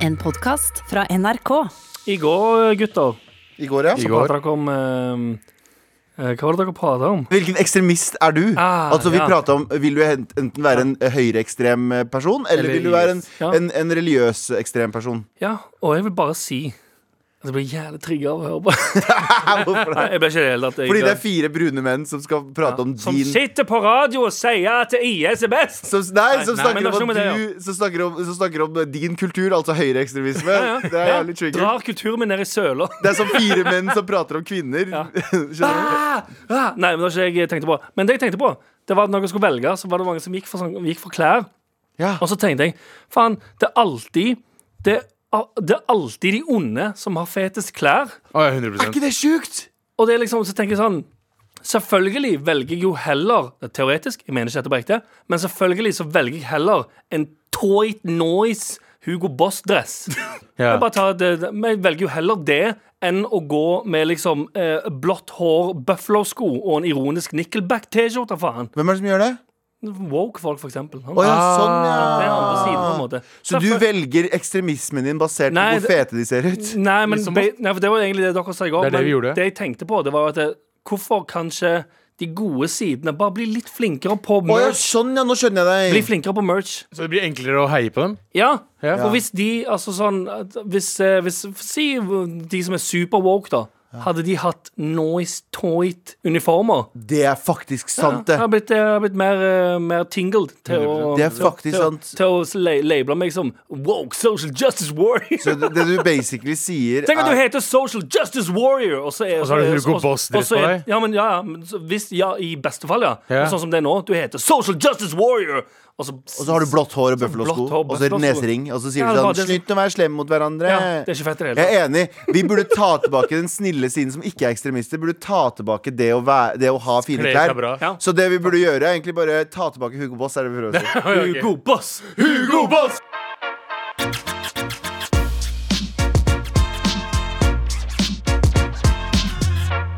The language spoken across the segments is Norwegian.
En podkast fra NRK. I går, gutter, I går, ja. så pratet dere om eh, eh, Hva var det dere pratet om? Hvilken ekstremist er du? Ah, altså vi ja. om Vil du enten være en høyreekstrem person, eller, Eller vil du være en, Ja. en, en religiøs ekstrem person? Ja, og jeg vil bare si jeg blir jævlig trigga av å høre på. Hvorfor det? jeg ble ikke det hele tatt. Fordi det er fire brune menn som skal prate om Som din sitter på radio og sier at IS er best! som, nei, som Nei, snakker nei, om det, du Som snakker om, som snakker om din kultur, altså høyreekstremisme. Det er jævlig trigger. Drar kulturen min ned i søla. Det er som fire menn som prater om kvinner. Ah, ah. Nei, men det var ikke det jeg tenkte på. Men det jeg tenkte på, det var at når jeg skulle velge, så var det mange som gikk for, sånn, gikk for klær. Ja. Og så tenkte jeg, faen, det er alltid det, er- det er alltid de onde som har fetest klær. Oh, ja, 100 Er ikke det sjukt? Og det er liksom, så tenker jeg sånn Selvfølgelig velger jeg jo heller det er Teoretisk, jeg mener ikke dette på ekte Men selvfølgelig så velger jeg heller En Toit Noise Hugo Boss-dress Ja. Jeg jeg velger jo heller det Enn å gå med liksom eh, Blått hår, buffalo-sko Og en ironisk Nickelback-t-skjorte, faen Hvem er det som gjør det? Woke-folk, for eksempel Oh, ja, sånn, ja. Måte Så du Selvfø- velger ekstremismen din basert Nei, på hvor fete de ser ut? Nei, men Liksom be, nei, for det var egentlig det dere sa i går. Det det men vi gjorde. det jeg tenkte på, det var at det, hvorfor kanskje de gode sidene bare blir litt flinkere på Å ja, merch. sånn, ja. Nå skjønner jeg deg deg. flinkere på merch. Så det blir enklere å heie på dem? Ja. Ja. For hvis de, altså sånn Hvis, eh, hvis Si de som er super woke, da. Hadde de hatt Noise Toit-uniformer Det er faktisk sant, Det Jeg har blitt, jeg har blitt mer, eh, mer tingled til å, Det er faktisk til, sant. til å la- label meg som woke social justice warrior. Så det, det du basically sier Tenk at du er heter Social Justice Warrior, og så er Og så har du Hugo og- Boss-dress og så er- på deg. Ja, men ja, ja, men så hvis, ja, i beste fall, ja. Ja. Men Sånn som det er nå. Du heter Social Justice Warrior, og så, Og så har du blått hår og bøffelosko, og så er nesering. Og så sier Ja, du sånn det Slutt å være slem mot hverandre. Ja, det er ikke fett det hele Jeg er enig. Vi burde ta tilbake den snille siden som ikke er ekstremister. Burde ta tilbake det å, være, det å ha fine klær. Ja. Så det vi burde gjøre, er egentlig bare ta tilbake Hugo Boss. Er det vi prøver å si. Hugo Boss. Hugo Boss!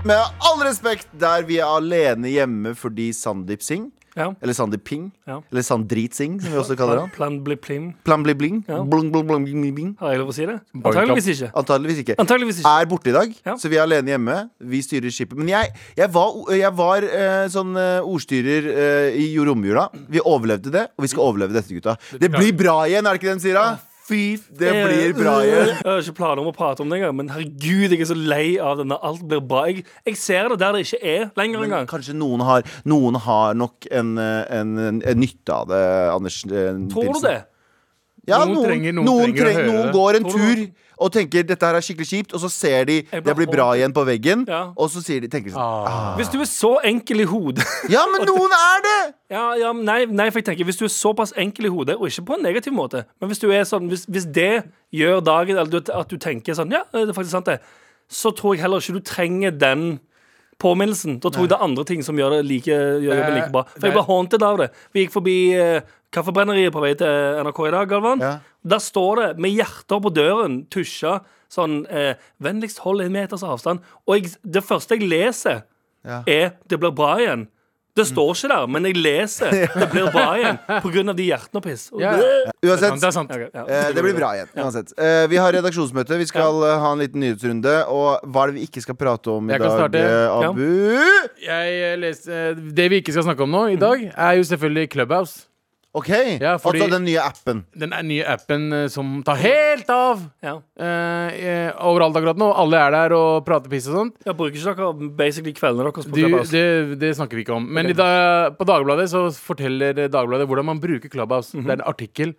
Med all respekt, der vi er alene hjemme fordi Sandeep Singh, Ja. eller Sandeep Ping, Ja. eller Sandrit Singh, som vi også kaller han Plan bli plim. Plan bli bling. Ja. Blung, blung, blung, bling, bling. Har jeg lov å si det? Antageligvis ikke. Antageligvis ikke. Antageligvis ikke. Er borte i dag, så vi er alene hjemme. Vi styrer skipet. Men jeg, jeg var, jeg var uh, sånn uh, ordstyrer uh, i romjula. Vi overlevde det, og vi skal overleve dette, gutta. Det blir bra igjen, er det ikke det de sier? da? Fy, det blir bra igjen. Jeg har ikke planer om å prate om det engang, men herregud, jeg er så lei av det når alt blir bra. Jeg, jeg ser det der det ikke er lenger engang. kanskje noen har, noen har nok en, eh, en, en, en nytte av det, Anders. eh, Tror du det? Ja, Noen noen, trenger- noen noen, trenger å treng- høre noen går en tur og tenker dette her er skikkelig kjipt, og så ser de det blir bra igjen på veggen, Ja. og så sier de, tenker de sånn Ah. Hvis du er så enkel i hodet Ja, men noen er det! Ja, ja, nei, nei, for jeg tenker Hvis du er såpass enkel i hodet, og ikke på en negativ måte Men hvis du er sånn Hvis, hvis det gjør dagen Eller at du tenker sånn Ja, det er faktisk sant det Så tror jeg heller ikke du trenger den påminnelsen. Da tror jeg det er andre ting som gjør det like, gjør det like bra. For jeg ble haunted av det. Vi gikk forbi eh, kaffebrenneriet på vei til NRK i dag, Galvan Ja. Der står det med hjerter på døren Tusja Sånn eh, Vennligst hold en meters avstand Og jeg, det første jeg leser Ja. er Det blir bra igjen. Det står ikke der, men jeg leser det blir bra igjen pga. de hjertene og piss. Ja. Uansett, Det er sant. Ja. eh, det blir bra igjen. Uansett. Eh, vi har redaksjonsmøte. Vi skal eh, ha en liten nyhetsrunde. Og hva er det vi ikke skal prate om i dag, Abu? Jeg Leser, det vi ikke skal snakke om nå i dag, er jo selvfølgelig Clubhouse. OK. Ja, fordi- Altså den nye appen. Den er nye appen eh, som tar helt av Ja. eh, eh, overalt akkurat nå. Alle er der og prater piss og sånt. Jeg bruker ikke dere basically kveldene deres på Du, Clubhouse? det, det snakker vi ikke om. Men i dag, på Dagbladet så forteller Dagbladet hvordan man bruker Clubhouse. Mhm. Det er en artikkel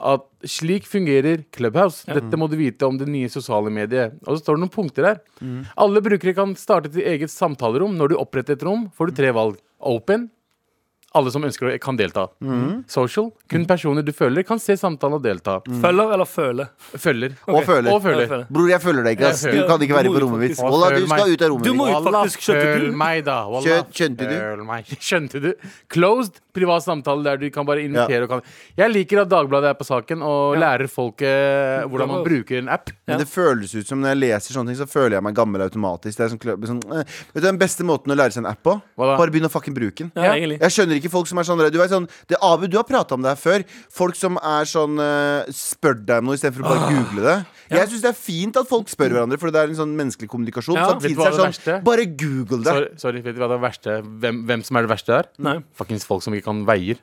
at slik fungerer Clubhouse. Dette må du vite om det nye sosiale mediet. Og så står det noen punkter der. Mhm. Alle brukere kan starte til eget samtalerom. Når du oppretter et rom, får du tre valg. Open. Alle som ønsker det, kan delta. Social. Kun personer du føler, kan se samtalen og delta. Følger eller føler? Følger. Og føler. Og føler. Ja. Bror, jeg føler deg ikke. ass Du kan ikke være på rommet mitt. faktisk- du skal ut av rommet Du må mitt. jo faktisk skjønte føl du. meg, da. Wallah. Skjø- skjønte du? Skjønte du? Closed privat samtale der du kan bare invitere og kan Jeg liker at Dagbladet er på saken og Ja. lærer folk eh, hvordan man bruker en app. Men det føles ut som når jeg leser sånne ting, så føler jeg meg gammel automatisk. Det er sånn, sånn, eh, vet du Den beste måten å lære seg en app på? Bare begynn å fucking bruke den. Ja. Jeg skjønner ikke folk som er sånn Du vet sånn det, Abu, du har prata om det her før. Folk som er sånn uh, Spør deg om noe istedenfor å bare google det. Jeg syns det er fint at folk spør hverandre, for det er en sånn menneskelig kommunikasjon. Ja. Samtidig Vet du hva er det sånn Bare google det. Sorry, sorry, vet du hva det verste hvem, hvem som er det verste der? Nei. Fuckings folk som ikke kan veier.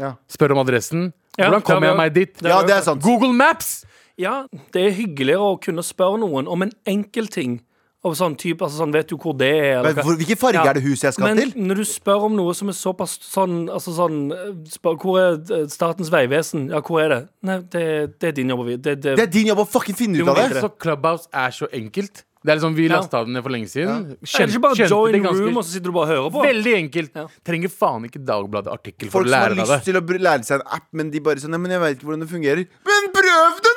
Ja. Spør om adressen. Ja, Hvordan kommer jeg meg dit? Ja, det er sant. Google Maps! Ja, det er hyggeligere å kunne spørre noen om en enkel ting. Og sånn type, altså sånn, Vet du hvor det er? eller Men hva- hvilken farge Ja. er det huset jeg skal Men til? når du spør om noe som er såpass sånn, altså sånn eh, spør, Hvor er eh, Statens vegvesen? Ja, hvor er det? Nei, det, det er din jobb å vite. Det, det, Det er din jobb å fucking finne ut av det. Så Clubhouse er så enkelt. Det er liksom Vi Ja. lasta den ned for lenge siden. er det ikke bare join det ganske- room, og så sitter du bare og hører på? Veldig enkelt. Ja. Trenger faen ikke Dagbladet-artikkel for å lære deg det. Folk som har lyst til å lære seg en app, men de bare sånn Nei, men jeg vet ikke hvordan det fungerer. Men prøv den,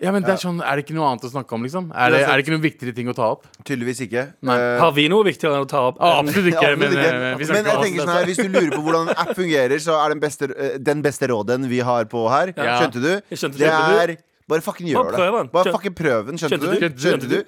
Ja, men det Er sånn, er det ikke noe annet å snakke om, liksom? Er det, er det ikke noen viktigere ting å ta opp? Tydeligvis ikke. Nei. Eh, Har vi noe viktigere å ta opp? Ah, absolutt ikke. Ja, men, absolutt ikke. eh, vi Men jeg om tenker sånn her Hvis du lurer på hvordan en app fungerer, så er den beste, eh, den beste råden vi har på her. Ja. Skjønte du? Jeg skjønte det det. er bare fucking gjør det. prøv den. Bare Skjøn- fucking prøv den. Skjønte, Skjønte du? du? Skjønte du?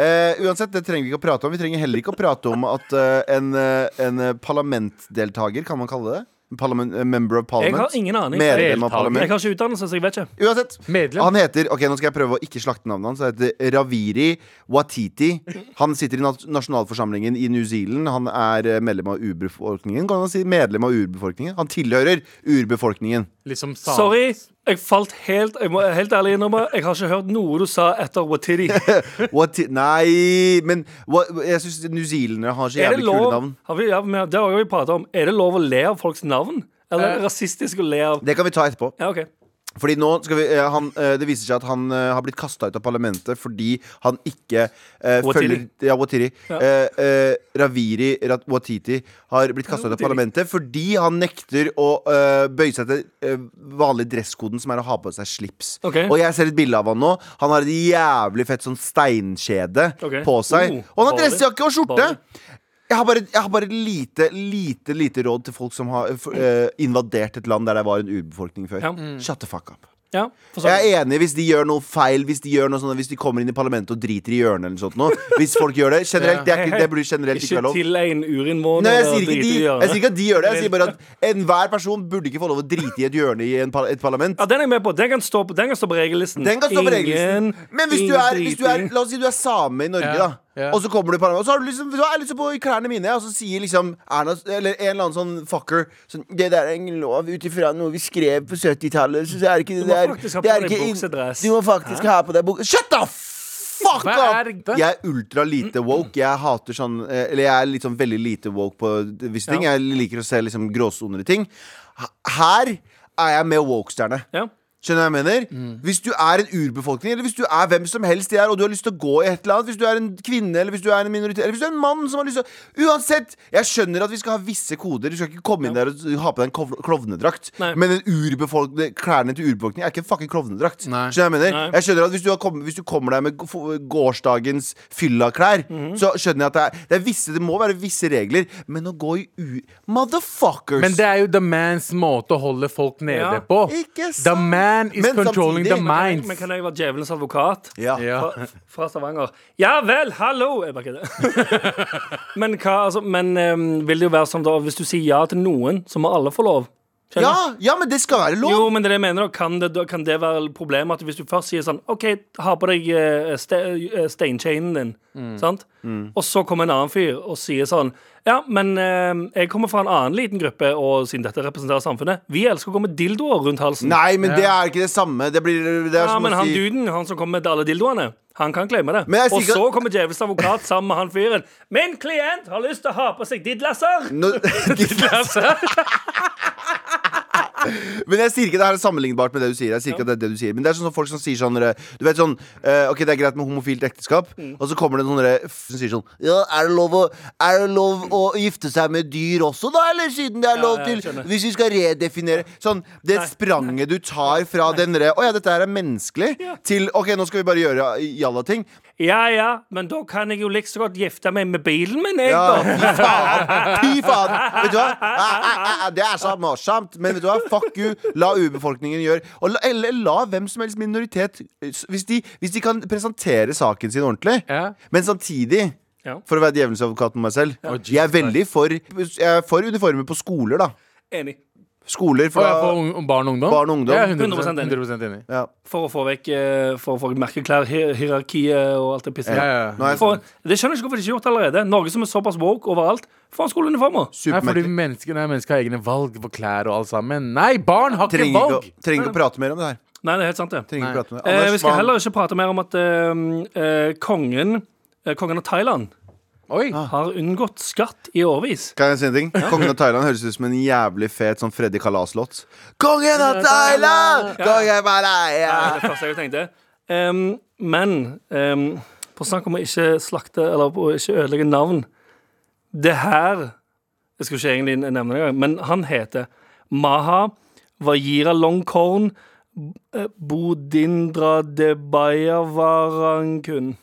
Eh, uansett, det trenger vi ikke å prate om. Vi trenger heller ikke å prate om at eh, en, eh, en eh, parlamentdeltaker, kan man kalle det? Eh, member of Jeg har ingen aning. Medlem av Jeg parlament. har ikke utdannelse, så jeg vet ikke. Uansett. Medlem. Han heter Ok, nå skal jeg prøve å ikke slakte navnet hans. Han heter Raviri Watiti. Han sitter i nasjonalforsamlingen i New Zealand. Han er eh, medlem av urbefolkningen. Kan man si medlem av urbefolkningen? Han tilhører urbefolkningen. Liksom sa- Sorry, jeg falt helt Jeg må helt ærlig innrømme Jeg har ikke hørt noe du sa etter Watiti. What Nei, men what, jeg syns newzealendere har så jævlig lov, kule navn. har vi, ja, Det har vi pratet om. Er det lov å le av folks navn? Eller er det Eh. rasistisk å le av Det kan vi ta etterpå. Ja, OK. Fordi nå skal vi, eh, han, eh, Det viser seg at han eh, har blitt kasta ut av parlamentet fordi han ikke eh, følger Ja, Watiri. Ja. Eh, eh, Raviri Watiti har blitt kasta ut av parlamentet fordi han nekter å bøye seg til eh, vanlig dresskoden, som er å ha på seg slips. Okay. Og jeg ser et bilde av han nå. Han har et jævlig fett sånn steinkjede okay. på seg. Oh, og han har dressjakke og skjorte! Baller. Jeg har bare, jeg har bare lite, lite lite råd til folk som har uh, invadert et land der det var en urbefolkning før. Ja. Shut the fuck up. Ja, Jeg er enig hvis de gjør noe feil, hvis de gjør noe sånt, Hvis de kommer inn i parlamentet og driter i hjørnet eller sånt noe. Hvis folk gjør det. Generelt, det, er ikke, det burde generelt ikke Ikke være lov. til en urinnvåner. Jeg sier, ikke de, jeg sier ikke at de gjør det. Jeg sier bare at enhver person burde ikke få lov å drite i et hjørne i en, par- et parlament. Ja, Den er jeg med på. Den kan stå på, den kan stå på regellisten. Den kan stå på regellisten. Ingen- Men hvis du, er, hvis du er. La oss si du er same i Norge, Ja, da. Ja. Og så kommer du i parlamentet, og så har du liksom Du er liksom på i klærne mine, og så sier liksom Erna Eller en eller annen sånn fucker sånn Det der er ingen lov ut ifra noe vi skrev på 70-tallet, så er ikke det Du må faktisk ha det på deg buksedress. Du må faktisk ha på deg bukse Shut the fuck up! det? Jeg er ultra lite woke. Jeg hater sånn eh, Eller jeg er sånn veldig lite woke på visse ting. Ja. Jeg liker å se liksom gråsoner i ting. Her er jeg med woke-stjerne. Ja. Skjønner du hva jeg mener? Hvis du er en urbefolkning, eller hvis du er hvem som helst de er, og du har lyst til å gå i et eller annet, hvis du er en kvinne, eller hvis du er en minoritet, eller hvis du er en mann som har lyst til å Uansett! Jeg skjønner at vi skal ha visse koder. Du skal ikke komme inn der og ha på deg en klovnedrakt. Men en urbefolkning, klærne til urbefolkning er ikke en fucking klovnedrakt. Skjønner du hva jeg mener? Nei. Jeg skjønner at hvis du, har kommet, hvis du kommer der med gå- gårsdagens fyllaklær, mm. så skjønner jeg at det er, det er visse Det må være visse regler, men å gå i u... Motherfuckers! Men det er jo the mans måte å holde folk nede Ja. på. Ikke sant? Man is Men controlling samtidig- the Men, minds. men kan jeg være djevelens advokat? ja. Ja. Fra, fra Stavanger. Ja vel, hallo! Jeg bare kødder. men hva, altså, men ehm, vil det jo være sånn da Hvis du sier ja til noen, så må alle få lov? Skjønner du? ja, ja, men det skal være lov! Jo, men det er det jeg mener da, kan det, da kan det være problemet at hvis du først sier sånn OK, ha på deg eh, ste, eh, steinchainen din, Mm. sant? Og så kommer en annen fyr og sier sånn Ja, men eh, jeg kommer fra en annen liten gruppe, og siden dette representerer samfunnet Vi elsker å gå med dildoer rundt halsen. Nei, men det er ikke det samme. Det blir det er ja, som men å han si duden, han som kommer med alle dildoene, han kan claime det. Men jeg sier Og ikke- så kommer djevelens advokat sammen med han fyren. Min klient har lyst til å ha på seg didlasser! Nå- Men jeg sier ikke det her er sammenlignbart med det du sier. Jeg sier ikke at det er det du sier Men det er sånn folk som sier sånn Du vet sånn eh, Ok, det er greit med homofilt ekteskap, Mm. og så kommer det noen sånne som sier sånn Ja, er det lov å Er det lov å gifte seg med dyr også, da? Eller siden det er Ja, lov ja, jeg til skjønner. Hvis vi skal redefinere Sånn, det spranget du tar fra den derre Å ja, dette her er menneskelig, til OK, nå skal vi bare gjøre jalla-ting. Ja ja, men da kan jeg jo like så godt gifte meg med bilen min, jeg, Ja, da. fy faen! Fy faen! Vet du hva? Ah, ah, ah, Det er så morsomt. Men vet du hva? Fuck you. La urbefolkningen gjøre og la, Eller la hvem som helst minoritet Hvis de, hvis de kan presentere saken sin ordentlig, Ja. men samtidig Ja. For å være djevelens advokat med meg selv. Jeg er veldig for Jeg er for uniformer på skoler, da. Enig. Skoler For, fra for ung, barn og ungdom? Barn og ungdom. Jeg er 100%, 100% enig. 100% enig. ja. For å få vekk eh, For å få merkeklær, hierarkiet og alt det pisset. Ja, ja, For, det skjønner jeg ikke hvorfor de ikke har gjort allerede. Norge som er såpass woke overalt, får en skoleuniformer. Nei, fordi mennesker, nei, mennesker har egne valg for klær og alt sammen. Nei, barn har ikke Trenger ikke, valg! trenger ikke å prate mer om det her. Nei, det er helt sant, det. Trenger prate mer. Eh, vi skal heller ikke prate mer om at eh, eh, kongen eh, Kongen av Thailand Oi! Ah. har unngått skatt i årevis. Kan jeg si en ting? Kongen av Thailand høres ut som en jævlig fet sånn Freddy Kalas-låt. Kongen av Thailand! Kongen av Thailand! det første jeg tenkte. Em, men um, på snakk om å ikke slakte Eller å ikke ødelegge navn Det her Jeg skulle ikke egentlig nevne det engang, men han heter Maha Vajira Longkorn eh, Bodindra Debayavarankun.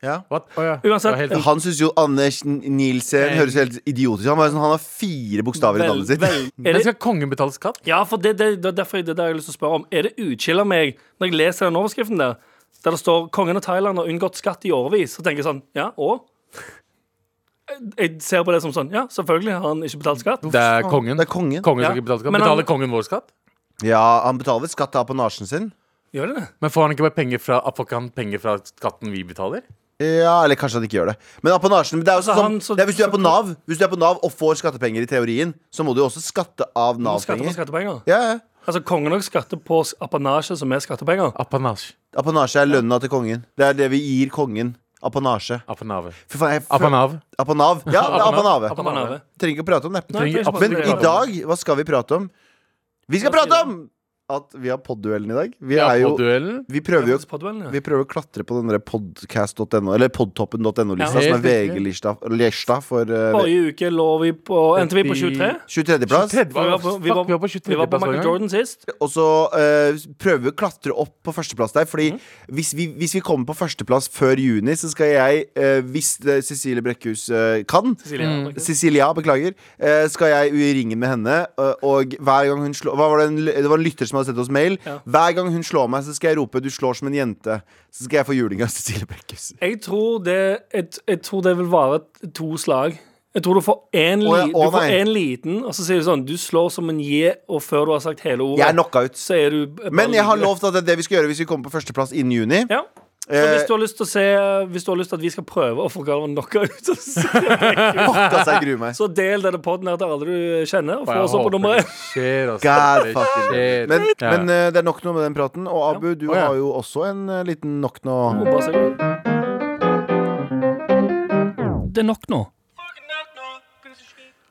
Ja. Oh, ja. Uansett, helt- Han syns jo Anders Nielsen høres helt idiotisk ut. Han, sånn, han har fire bokstaver i Vel- navnet sitt. vel- er Men det, skal kongen betale skatt? ja, for det, det, det er derfor det er det jeg har lyst til å spørre om. Er det utskill av meg når jeg leser den overskriften der, der det står 'Kongen av Thailand har unngått skatt i årevis', så tenker jeg sånn Ja, og? Jeg ser på det som sånn Ja, selvfølgelig har han ikke betalt skatt. Det er kongen. Det er kongen. Kongen Ja. betale skatt. Men han- Betaler kongen vår skatt? Ja, han betaler vel skatt av apanasjen sin. Gjør det det? Men får han ikke bare penger fra, får ikke han penger fra skatten vi betaler? Ja, eller kanskje han ikke gjør det. Men apanasjen det er jo Altså, sånn, han- så- det er Hvis du er på Nav Hvis du er på Nav og får skattepenger i teorien, så må du jo også skatte av Nav-penger. skattepenger. Ja, ja. Altså, kongen også skatter på apanasje som er skattepenger. Apanasje. Apanasje er lønna til kongen. Det er det vi gir kongen. Apanasje. Apanave. Apanav. Apanav. Ja, det er apanave. Apanave. Trenger ikke å prate om det. Nei, Men i dag, hva skal vi prate om? Vi skal prate om at vi har podduellen i dag. Vi, Ja, er jo, vi prøver jo ja. vi prøver å klatre på den der podcast.no, eller podtoppen.no-lista, Ja. som er VG-lista for uh, Forrige uke lå vi på Endte vi på 23? 23.-plass. Vi var på, vi vi var på på Michael Jordan sist. Og så uh, prøver vi å klatre opp på førsteplass der. Fordi mm. hvis, vi, hvis vi kommer på førsteplass før juni, så skal jeg, uh, hvis Cecilie Brekkhus kan Cecilie, Mm. Cecilia, beklager. eh, skal jeg i ringen med henne, og hver gang hun slår hva var det, en, det var en lytter som hadde sendt oss mail. Ja. Hver gang hun slår meg, så skal jeg rope 'du slår som en jente'. Så skal jeg få juling av Cecilie Brekkhus. Jeg tror det jeg, jeg tror det vil vare to slag. Jeg tror du får én li, oh, ja, liten, og så sier du sånn Du slår som en J, og før du har sagt hele ordet, Jeg er knocka ut. så du Men jeg har lovt at det er det vi skal gjøre hvis vi kommer på førsteplass innen juni. Ja. Så Eh, hvis du har lyst til å se Hvis du har lyst til at vi skal prøve å få Galvan knocka ut, så, altså, så del denne poden her til alle du kjenner, og få oss opp på nummer én. altså. God fucking skjer. Men, Ja. men eh, det er nok noe med den praten. Og Abu, du ja. har jo også en eh, liten nok nå. Det er nok nå.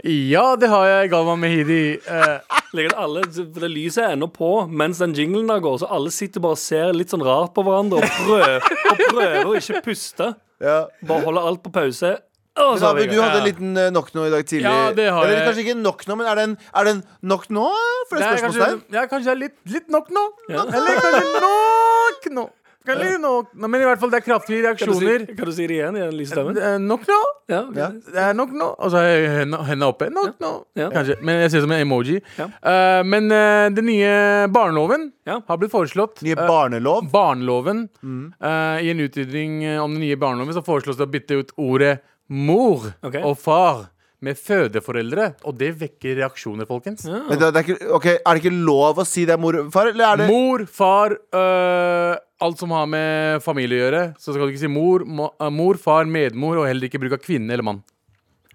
Ja, det har jeg, Galvan Mehidi. Eh, Ligger det, alle, det lyset er ennå på mens den jinglen der går, så alle sitter bare og ser litt sånn rart på hverandre og prøver, og prøver å ikke puste. Ja. Bare holder alt på pause. Men så Abu, du hadde en liten uh, nok nå i dag tidlig. Ja, det har Eller jeg. kanskje ikke nok nå, men er det en, er det en nok nå? For det er er kanskje, spørsmålstegn. ja, kanskje det er litt, litt nok nå. Ja. Eller kanskje nok nå. Kanskje nok No, Men i hvert fall, det er kraftige Kan du, reaksjoner. si, kan du si det igjen i den lyse stemmen? Er nok nå. Ja, okay. Ja. Det er nok nå. Og så hendene oppe. Nok nå. Ja. Kanskje. Men jeg ser det som en emoji. Ja. Eh, men uh, den nye barneloven Ja. har blitt foreslått. Nye barnelov? Uh, barneloven. Mm. Eh, I en utvidring eh, om den nye barneloven så foreslås det å bytte ut ordet mor okay. og far med fødeforeldre. Og det vekker reaksjoner, folkens. Men det, det er, ikke, okay, er det ikke lov å si det er mor og far, eller er det Mor, far, øh, alt som har med familie å gjøre. Så skal du ikke si mor, øh, mor, far, medmor, og heller ikke bruk av kvinne eller mann.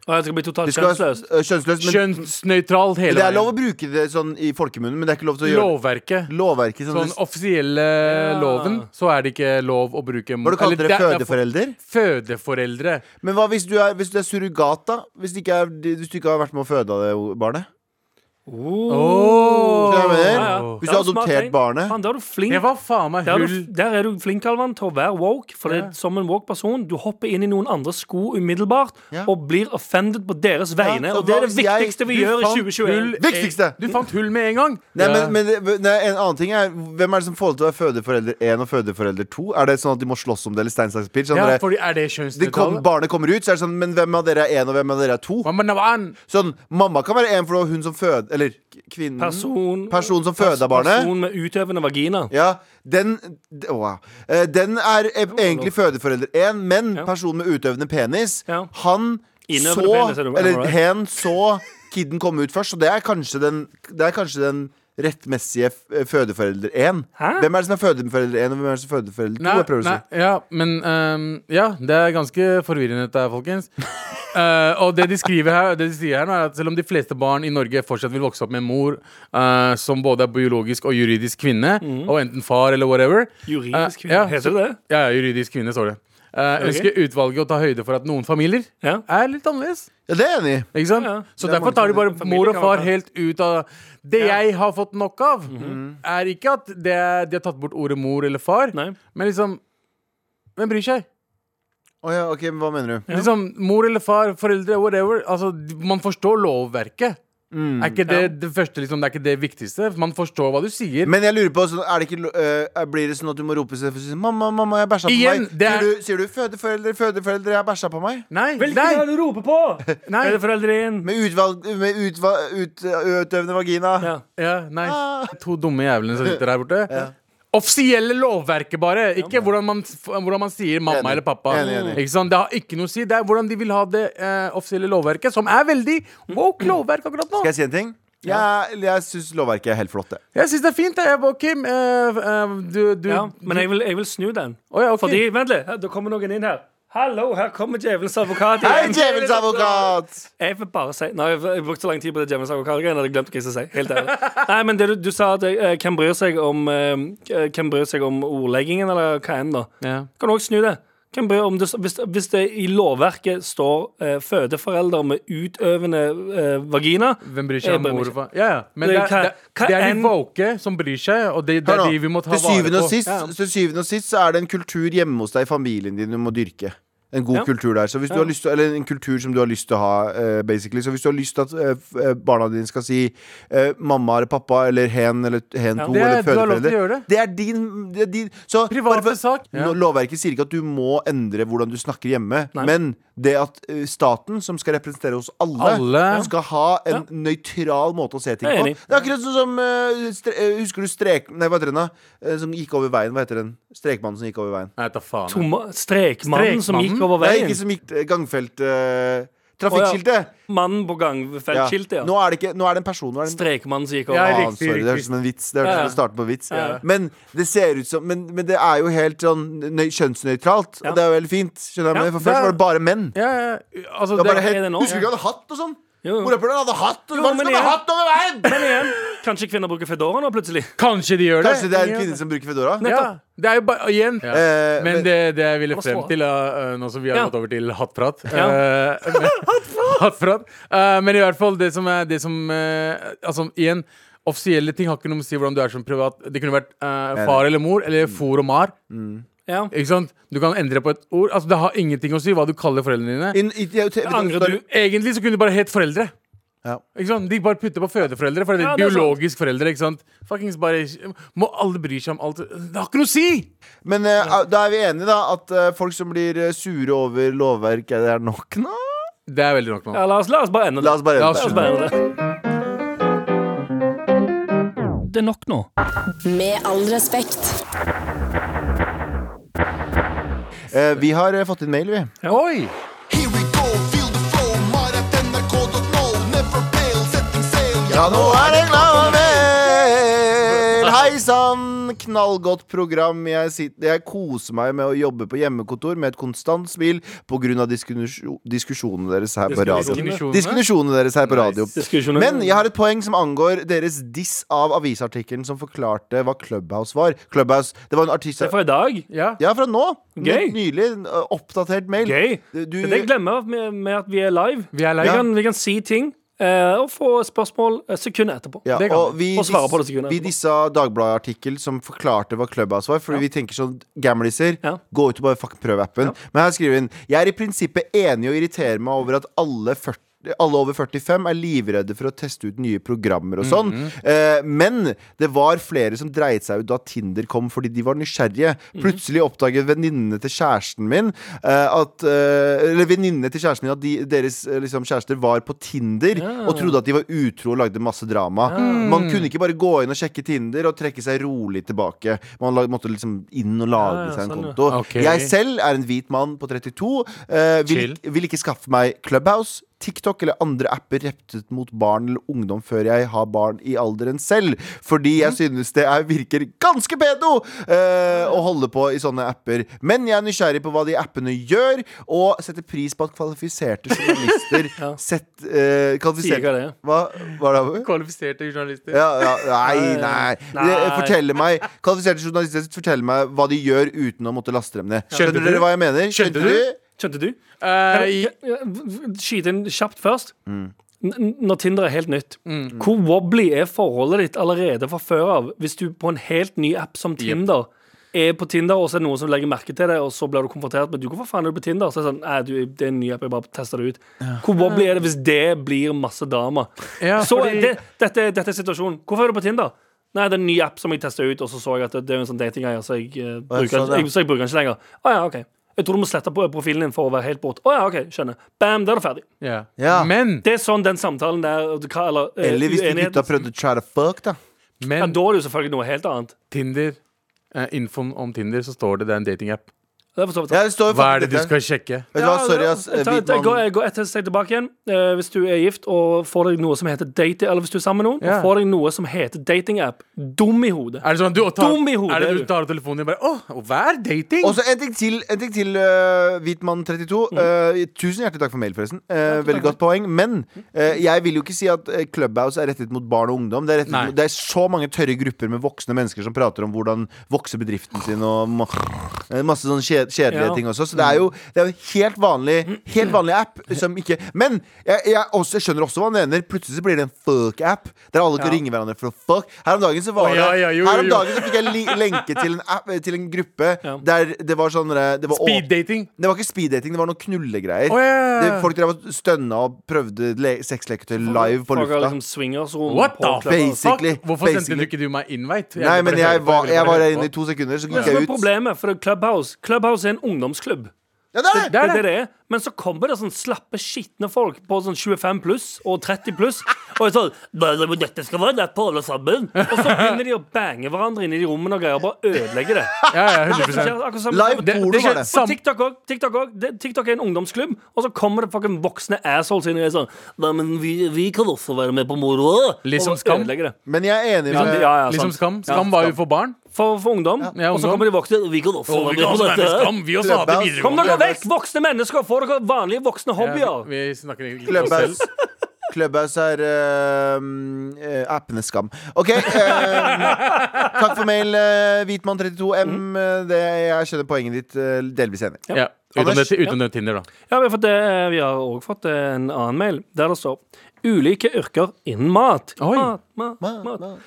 Og jeg skal bli totalt kjønnsløst. kjønnsløst, men Kjønnsnøytralt hele det er lov å bruke det sånn i folkemunnen, men det er ikke lov til å gjøre Lovverket. lovverket sånn. Sånn offisielle loven, så er det ikke lov å bruke Hva du kalte dere det er- er fødeforelder? Fødeforeldre. Men hva hvis du er, hvis du er surrogat, da? Hvis, du, ikke er, hvis du ikke har vært med å føde av det barnet? Oh. Oh. jeg mener? Ja, ja. Hvis du har adoptert barnet der er du flink. Det var faen meg Der er, hull. du, der er du flink, Alvan, til å være woke. For det, er som en woke person Du hopper inn i noen andres sko umiddelbart Ja. og blir offended på deres vegne. Ja, og det er det viktigste jeg- vi gjør i 2021. Viktigste! Du fant hull med en gang. Nei, Ja. men, men nei, En annen ting er Hvem er det som får til å være fødeforelder 1 og fødeforelder 2? Er det sånn at de må slåss om det, eller stein, saks, papir? Sånn Ja, fordi er det de kom, barnet kommer ut, så er det sånn Men hvem av dere er 1 og hvem av dere er 2? Hva med navn? Sånn, Mamma kan være 1 for det var hun som fød, Eller kvinnen Person, Person som føder barnet. Person med utøvende vagina. Ja, den wow. Eh, Den er e- egentlig fødeforelder én, men Ja. personen med utøvende penis, Ja. han Innøvende så penis, du- Eller right? hen så kiden komme ut først, og det er kanskje den, det er kanskje den rettmessige eh, fødeforelder én. Hvem er det som er fødeforelder én, og hvem er det som er fødeforelder to? Nei, Jeg prøver å nei, ja, men um, Ja, det er ganske forvirrende dette folkens. Eh, og det de skriver her Det de sier her nå er at selv om de fleste barn i Norge fortsatt vil vokse opp med en mor uh, som både er biologisk og juridisk kvinne, og enten far eller whatever Juridisk kvinne? kvinne. ja, Heter det det? Ja, ja, juridisk kvinne, står det. Uh, ønsker utvalget å ta høyde for at noen familier Ja. er litt annerledes. Ja, det er enig. Ikke sant? Ja, ja. Så er derfor tar de bare mor og far helt ut av Det Ja. jeg har fått nok av, er ikke at det, de har tatt bort ordet mor eller far, Nei. men liksom Hvem bryr seg? Å ja, ok, men Hva mener du? Ja. Liksom, Mor eller far, foreldre, whatever. Altså, man forstår lovverket. Mm. Er ikke det det første, liksom, det er ikke det viktigste? Man forstår hva du sier. Men jeg lurer på, så er det ikke, eh, blir det sånn at du må rope for å si 'mamma, mamma, jeg bæsja på Igjen, meg'? det er- Sier, du, sier du 'fødeforeldre, fødeforeldre, jeg bæsja på meg'? nei, Hvilken nei, er det du roper på? Nei. Er det foreldre inn? Med, utvalg, med utvalg, ut, utøvende vagina? Ja. ja, nei. Ah. To dumme jævlene som sitter her borte. Offisielle lovverket, bare. Ikke hvordan, man, hvordan man sier mamma Enig. eller pappa. Enig, enig. Ikke sant? Det har ikke noe å si. Det er hvordan de vil ha det uh, offisielle lovverket, som er veldig woke lovverk akkurat nå. Skal jeg si en ting? Jeg, jeg syns lovverket er helt flott. det. Jeg syns det er fint. Jeg, ok, uh, uh, du, du, Ja, men jeg vil, jeg vil snu den. Oh, ja, ok. Fordi, vent litt, det kommer noen inn her. Hallo, her kommer djevelens advokat. Hei, djevelens advokat! Jeg vil bare si Nei, jeg har brukt så lang tid på det djevelens advokat-greiene. Jeg hadde glemt hva jeg skulle si. Helt ærlig. Nei, men det du, du sa at eh, hvem bryr seg om eh, Hvem bryr seg om ordleggingen, eller hva enn, da? ja. Kan du også snu det? Det, hvis, hvis det i lovverket står eh, fødeforeldre med utøvende eh, vagina Hvem bryr seg om mor og far? Ja, ja. Men Det- det, er- det, hva det er de woke som bryr seg, og det, det er de vi må ta Til vare syvende på. og sist Ja. Til syvende og sist så er det en kultur hjemme hos deg i familien din du må dyrke. En god Ja. kultur der. Så hvis du har lyst til, eller en kultur som du har lyst til å ha, uh, basically. Så hvis du har lyst til at uh, barna dine skal si uh, mamma eller pappa eller hen eller hen Ja. to er- eller fødeforeldre det. Det er din, det er din Så Private bare for- sak. Ja. Lovverket sier ikke at du må endre hvordan du snakker hjemme, Nei. men det at staten, som skal representere oss alle, Alle. skal ha en Ja. nøytral måte å se ting på. Det er akkurat sånn som Husker du strek... Nei, hva heter den, da? Som gikk over veien. Hva heter den? Strekmannen som gikk over veien. Nei, ta faen. Toma, Strekmannen som Strekmannen? Gikk over Nei, veien. ikke som gikk gangfelt Uh, Trafikkskiltet. Mannen på gangfeltskiltet, ja. Nå, er det ikke, nå er det en person. Nå er det en Strekmannen som gikk over. Ja, riktig, sorry, det høres ut som en vits. Det hørtes ut ja. som starten på en vits. Ja. Men det ser ut som Men, men det er jo helt sånn nøy, kjønnsnøytralt, Ja. og det er jo veldig fint. Skjønner du? Ja, For først var det bare menn. Ja, ja. Altså, Det var det, bare helt, er det nå? Husker du ikke hadde hatt og sånn? Morapuleren hadde hatt! Jo, Hva men skal du ha igjen- hatt over veien?! Men igjen, kanskje kvinner bruker fedora nå, plutselig. kanskje de gjør det. Kanskje det er en kvinne som bruker Fedora? Ja, det er jo bare Igjen. Eh, Men det, det jeg ville frem til, uh, nå som vi har Ja. gått over til hattprat Ja. eh, men- Hattprat. Eh, men i hvert fall det som er det som eh, Altså, igjen. Offisielle ting har ikke noe med å si hvordan du er som privat. Det kunne vært eh, far eller mor, eller for og mar. Ja. Ikke sant? Du kan endre på et ord. Altså, Det har ingenting å si hva du kaller foreldrene dine. in, i, jeg, vet Angrer du? Egentlig så kunne du bare hett foreldre. Ja. Ikke sant? De bare putter på fødeforeldre, for det er Ja, det er biologisk foreldre. ikke sant? Fuckings bare Må alle bry seg om alt Det har ikke noe å si! Men eh, da er vi enige, da, at eh, folk som blir eh, sure over lovverk, er det nok nå? Det er veldig nok nå. Ja, la, oss, la oss bare ende La det. oss bare La oss det. bare ende det. Det er nok nå. Med all respekt. Eh, Vi har eh, fått inn mail, vi. Oi! Ja, nå er det vel! Hei sann! Knallgodt program. Jeg, sitter, jeg koser meg med å jobbe på hjemmekontor med et konstant smil pga. Diskusjon, diskusjonene deres her på radio. Diskusjonene? Deres her på radio. Men jeg har et poeng som angår deres diss av avisartikkelen som forklarte hva Clubhouse var. Clubhouse, Det var en artist Det er fra i dag. Ja. Ja, fra nå. Gøy. Nylig. Oppdatert mail. Gøy. Du- Men det glemmer vi med, med at vi er live. Vi er Vi live. kan, vi kan si ting og få spørsmål eh, sekundet etterpå. Ja, og vi, Og svare på det sekundet vi dissa Dagbladet-artikkel som forklarte hva Clubhouse var. Fordi vi tenker sånn gamliser. Ja. Gå ut og bare fuck prøv appen. Men her skriver hun Jeg er i prinsippet enig og irriterer irritere meg over at alle 40 alle over 45 er livredde for å teste ut nye programmer og sånn. Eh, men det var flere som dreit seg ut da Tinder kom, fordi de var nysgjerrige. Plutselig oppdaget venninnene til kjæresten min eh, at eh, Eller venninnene til kjæresten min at de, deres liksom, kjærester var på Tinder og trodde at de var utro og lagde masse drama. Man kunne ikke bare gå inn og sjekke Tinder og trekke seg rolig tilbake. Man lag, måtte liksom inn og lage Ja, ja, seg en sånn, konto. Okay. Jeg selv er en hvit mann på 32. eh, vil, vil ikke skaffe meg Clubhouse, TikTok eller andre apper rettet mot barn eller ungdom før jeg har barn i alderen selv. Fordi jeg synes det er, virker ganske pedo eh, å holde på i sånne apper. Men jeg er nysgjerrig på hva de appene gjør, og setter pris på at kvalifiserte journalister sett, eh, kvalifiserte, det. Hva var det? Kvalifiserte journalister. Ja, ja, nei, nei. Nei. Forteller meg Kvalifiserte journalister forteller meg hva de gjør uten å måtte laste dem ned. Skjønner du? dere hva jeg mener? Skjønner du? Skjønte du? Uh, Skyte inn kjapt først. Mm. N når Tinder er helt nytt, hvor wobbly er forholdet ditt allerede fra før av? Hvis du på en helt ny app som Tinder er på Tinder, og så er det noen som legger merke til det, og så blir du konfrontert med Du, hvorfor faen er du på Tinder? Så er det sånn du, det er en ny app, jeg bare tester det ut. Hvor wobbly er det hvis det blir masse drama? Ja, så fordi- det, dette, dette er situasjonen. Hvorfor er du på Tinder? Nei, det er en ny app som jeg testa ut, og så så jeg at det, det er en sånn datinggreie, så, jeg, eh, bruker jeg, så jeg bruker den ikke lenger. Å ja, OK. Jeg tror du må slette på profilen din for å være helt bort. Oh, ja, OK, skjønner. Bam, da er det ferdig. ja. Ja. Men, Det er sånn den samtalen der hva- Eller, eh, Eller hvis de gutta prøvde å try to fuck, da. ja, Da er det jo selvfølgelig noe helt annet. Tinder eh, Infoen om Tinder, så står det det er en datingapp. Det er for så vidt Ja, det står jo Hva er faktisk det du dette. skal sjekke? Vet du hva, sorry, ass. Ta- hvit ta- mann. Gå, gå ett steg tilbake igjen. Eh, hvis du er gift og får deg noe som heter dating Eller hvis du er sammen med noen Ja. og får deg noe som heter datingapp, dum i hodet. Er det sånn at du tar, Dum i hodet, er det du du. tar telefonen din og bare Å, hva er dating? Og så en ting til, en ting til uh, Hvitmann32. Eh, tusen hjertelig takk for mail, forresten. Eh, veldig godt poeng. Men eh, jeg vil jo ikke si at eh, Clubhouse er rettet mot barn og ungdom. Det er, rettet Nei. mot, det er så mange tørre grupper med voksne mennesker som prater om hvordan vokse bedriften sin og ma eh, masse sånn kjed kjedelige Ja. ting også. Så det er jo, det er jo en helt vanlig, helt vanlig app som ikke Men jeg, jeg, også, jeg skjønner også hva han mener. Plutselig så blir det en fuck-app der alle kan Ja. ringe hverandre for å fuck. Her om dagen så var oh, ja, det ja, jo, Her om dagen så fikk jeg li lenke til en, app, til en gruppe Ja. der det var sånn eh, det var åp- Speeddating. det var ikke speed-dating, det var noen knullegreier. Oh, ja, ja, ja. Det, folk drev og stønna og prøvde le sexleketøy live på lufta. liksom swingersrom What the. Basically, Fuck, Hvorfor sendte du ikke du meg invite? Nei, men jeg var, jeg var inne i to sekunder, så gikk jeg ut. problemet, for Clubhouse Clubhouse er en ungdomsklubb. Ja, det er Det det! er det det er. Men så kommer det sånn slappe, skitne folk på sånn 25 pluss og 30 pluss. Og er sånn «Nei, men Dette skal være lett på alle sammen. Og så begynner de å bange hverandre inn i rommene og greier. Og bare ødelegge det. Ja, ja, Akkurat 100 som- akkurat som- Live Det- porno det var det. På TikTok òg. TikTok, også. Det- TikTok er en ungdomsklubb, og så kommer det fucking voksne assholes inn og er sånn Nei, men vi, vi kan også være med på moroa. Litt som Og Skam. ødelegge det. Men jeg er enig med ja, ja, Liksom sant. Skam. Skam var jo for barn. For, for ungdom. Ja, og så kommer de voksne. Vi kan også være med på dette. Vi også hadde videregående. Kom dere vekk, voksne mennesker! Få dere vanlige voksne hobbyer. vi, vi snakker egentlig ikke om oss selv. Clubhouse er uh, appenes skam. OK. Uh, takk for mail, uh, Hvitmann32M. Mm. det, jeg skjønner poenget ditt uh, delvis enig. Ja. ja. Uten, det, uten det Tinder, da. Ja, vi har, fått, det- også fått en annen mail der det står Ulike yrker innen mat. Oi. Mat, mat, mat. mat.